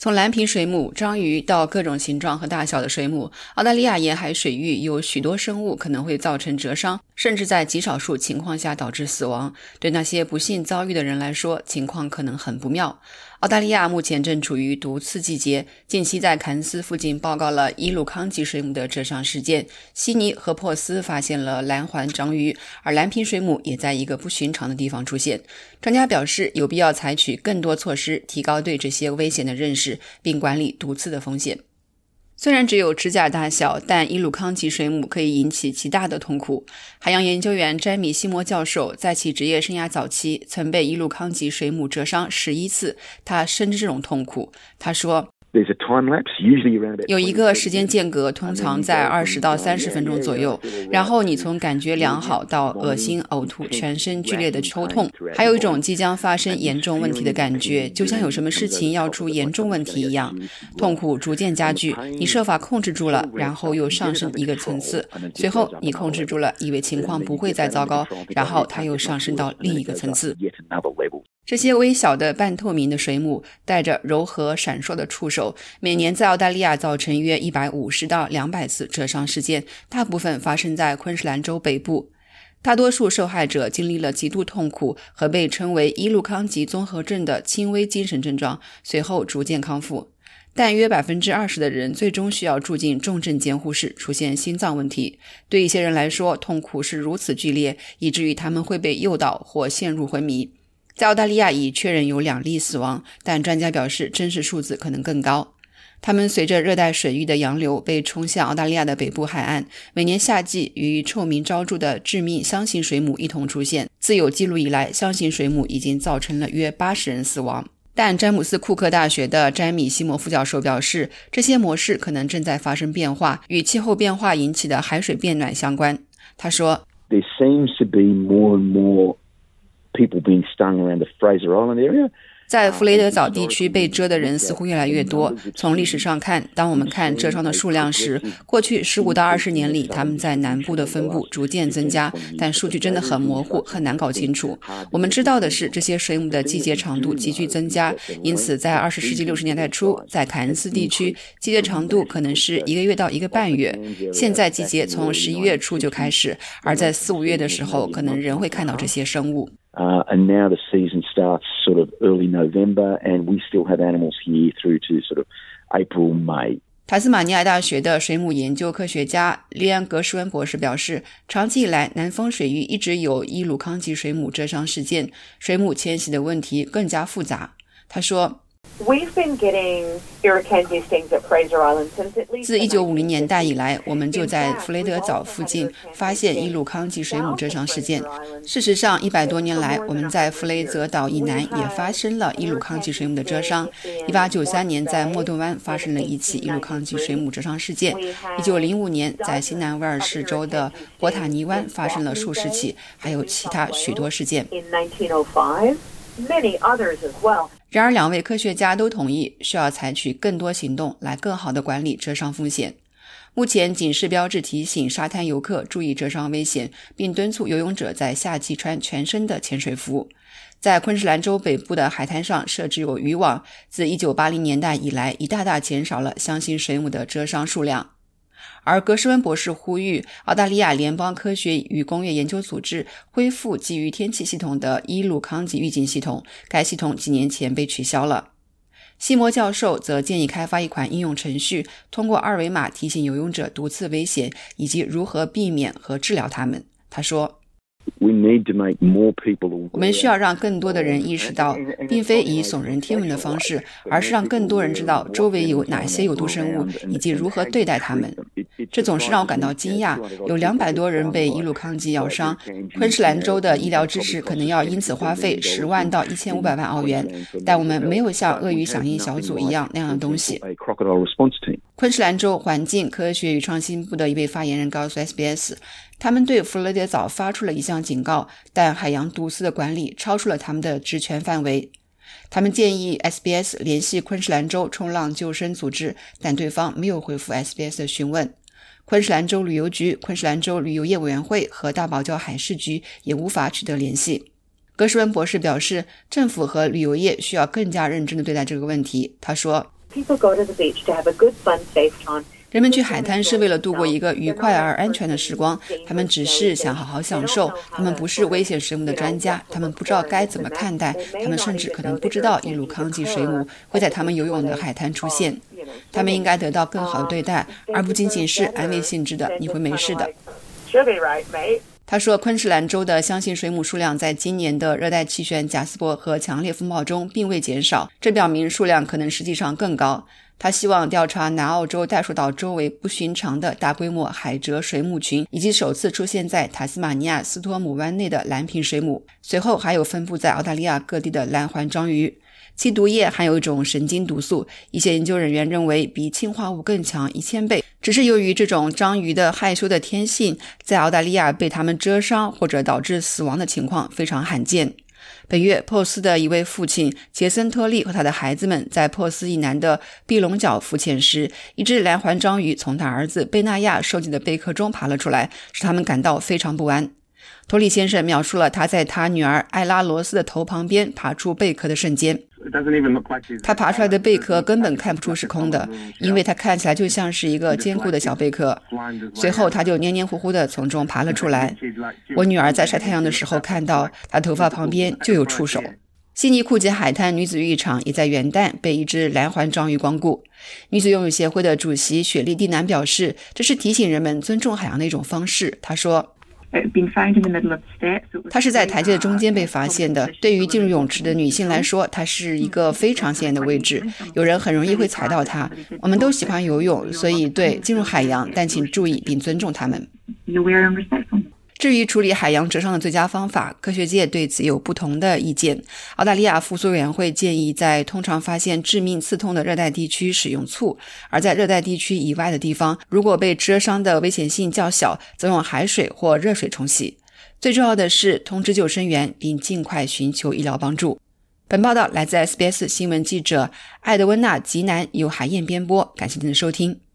从蓝瓶水母、章鱼到各种形状和大小的水母，澳大利亚沿海水域有许多生物可能会造成折伤，甚至在极少数情况下导致死亡。对那些不幸遭遇的人来说，情况可能很不妙。澳大利亚目前正处于毒刺季节，近期在坎斯附近报告了伊鲁康级水母的折伤事件。悉尼和珀斯发现了蓝环章鱼，而蓝瓶水母也在一个不寻常的地方出现。专家表示，有必要采取更多措施，提高对这些危险的认识，并管理毒刺的风险。虽然只有指甲大小，但伊鲁康吉水母可以引起极大的痛苦。海洋研究员詹米·西莫教授在其职业生涯早期曾被伊鲁康吉水母蛰伤十一次，他深知这种痛苦。他说。有一个时间间隔，通常在二十到三十分钟左右。然后你从感觉良好到恶心、呕吐、全身剧烈的抽痛，还有一种即将发生严重问题的感觉，就像有什么事情要出严重问题一样。痛苦逐渐加剧，你设法控制住了，然后又上升一个层次。随后你控制住了，以为情况不会再糟糕，然后它又上升到另一个层次。这些微小的半透明的水母带着柔和闪烁的触手，每年在澳大利亚造成约一百五十到两百次蛰伤事件，大部分发生在昆士兰州北部。大多数受害者经历了极度痛苦和被称为伊路康吉综合症的轻微精神症状，随后逐渐康复。但约百分之二十的人最终需要住进重症监护室，出现心脏问题。对一些人来说，痛苦是如此剧烈，以至于他们会被诱导或陷入昏迷。在澳大利亚已确认有两例死亡，但专家表示真实数字可能更高。它们随着热带水域的洋流被冲向澳大利亚的北部海岸。每年夏季与臭名昭著的致命箱型水母一同出现。自有记录以来，箱型水母已经造成了约八十人死亡。但詹姆斯库克大学的詹米西摩副教授表示，这些模式可能正在发生变化，与气候变化引起的海水变暖相关。他说：“There seems to be more and more.” People being stung around the Fraser Island area. 在弗雷德岛地区被蛰的人似乎越来越多。从历史上看，当我们看蛰伤的数量时，过去十五到二十年里，他们在南部的分布逐渐增加，但数据真的很模糊，很难搞清楚。我们知道的是，这些水母的季节长度急剧增加，因此在二十世纪六十年代初，在凯恩斯地区，季节长度可能是一个月到一个半月。现在季节从十一月初就开始，而在四五月的时候，可能仍会看到这些生物。Uh, and now the season starts sort of early November, and we still have animals here through to sort of April, May. 塔斯马尼亚大学的水母研究科学家利安·格什温博士表示，长期以来，南方水域一直有伊鲁康吉水母蛰伤事件，水母迁徙的问题更加复杂。他说。自一九五零年代以来，我们就在弗雷德岛附近发现伊鲁康级水母蛰伤事件。事实上，一百多年来，我们在弗雷泽岛以南也发生了伊鲁康级水母的蛰伤。一八九三年，在莫顿湾发生了一起伊鲁康级水母蛰伤事件。一九零五年，在新南威尔士州的博塔尼湾发生了数十起，还有其他许多事件。Many others well 然而，两位科学家都同意需要采取更多行动来更好地管理蛰伤风险。目前，警示标志提醒沙滩游客注意蛰伤危险，并敦促游泳者在夏季穿全身的潜水服。在昆士兰州北部的海滩上设置有渔网，自1980年代以来，已大大减少了箱型水母的蛰伤数量。而格什温博士呼吁澳大利亚联邦科学与工业研究组织恢复基于天气系统的伊鲁康吉预警系统，该系统几年前被取消了。西摩教授则建议开发一款应用程序，通过二维码提醒游泳者毒刺危险以及如何避免和治疗它们。他说。我们需要让更多的人意识到，并非以耸人听闻的方式，而是让更多人知道周围有哪些有毒生物以及如何对待它们。这总是让我感到惊讶。有两百多人被伊鲁康吉咬伤，昆士兰州的医疗支持可能要因此花费十万到一千五百万澳元，但我们没有像鳄鱼响应小组一样那样的东西。昆士兰州环境科学与创新部的一位发言人告诉 SBS。他们对弗雷德岛发出了一项警告，但海洋毒丝的管理超出了他们的职权范围。他们建议 SBS 联系昆士兰州冲浪救生组织，但对方没有回复 SBS 的询问。昆士兰州旅游局、昆士兰州旅游业委员会和大堡礁海事局也无法取得联系。格什温博士表示，政府和旅游业需要更加认真地对待这个问题。他说。人们去海滩是为了度过一个愉快而安全的时光，他们只是想好好享受。他们不是危险水母的专家，他们不知道该怎么看待，他们甚至可能不知道耶鲁康济水母会在他们游泳的海滩出现。他们应该得到更好的对待，而不仅仅是安慰性质的“你会没事的”。他说，昆士兰州的相信水母数量在今年的热带气旋贾斯伯和强烈风暴中并未减少，这表明数量可能实际上更高。他希望调查南澳洲袋鼠岛周围不寻常的大规模海蜇水母群，以及首次出现在塔斯马尼亚斯托姆湾内的蓝瓶水母。随后还有分布在澳大利亚各地的蓝环章鱼，其毒液含有一种神经毒素，一些研究人员认为比氰化物更强一千倍。只是由于这种章鱼的害羞的天性，在澳大利亚被它们蛰伤或者导致死亡的情况非常罕见。本月，珀斯的一位父亲杰森·特利和他的孩子们在珀斯以南的碧龙角浮潜时，一只蓝环章鱼从他儿子贝纳亚收集的贝壳中爬了出来，使他们感到非常不安。托利先生描述了他在他女儿艾拉罗斯的头旁边爬出贝壳的瞬间。他爬出来的贝壳根本看不出是空的，因为它看起来就像是一个坚固的小贝壳。随后，他就黏黏糊糊地从中爬了出来。我女儿在晒太阳的时候看到，她头发旁边就有触手。悉尼库杰海滩女子浴场也在元旦被一只蓝环章鱼光顾。女子游泳协会的主席雪莉·蒂南表示，这是提醒人们尊重海洋的一种方式。她说。它是在台阶的中间被发现的。对于进入泳池的女性来说，它是一个非常显眼的位置，有人很容易会踩到它。我们都喜欢游泳，所以对进入海洋，但请注意并尊重它们。至于处理海洋蜇伤的最佳方法，科学界对此有不同的意见。澳大利亚复苏委员会建议在通常发现致命刺痛的热带地区使用醋，而在热带地区以外的地方，如果被蜇伤的危险性较小，则用海水或热水冲洗。最重要的是通知救生员，并尽快寻求医疗帮助。本报道来自 SBS 新闻记者艾德温纳·吉南，由海燕编播。感谢您的收听。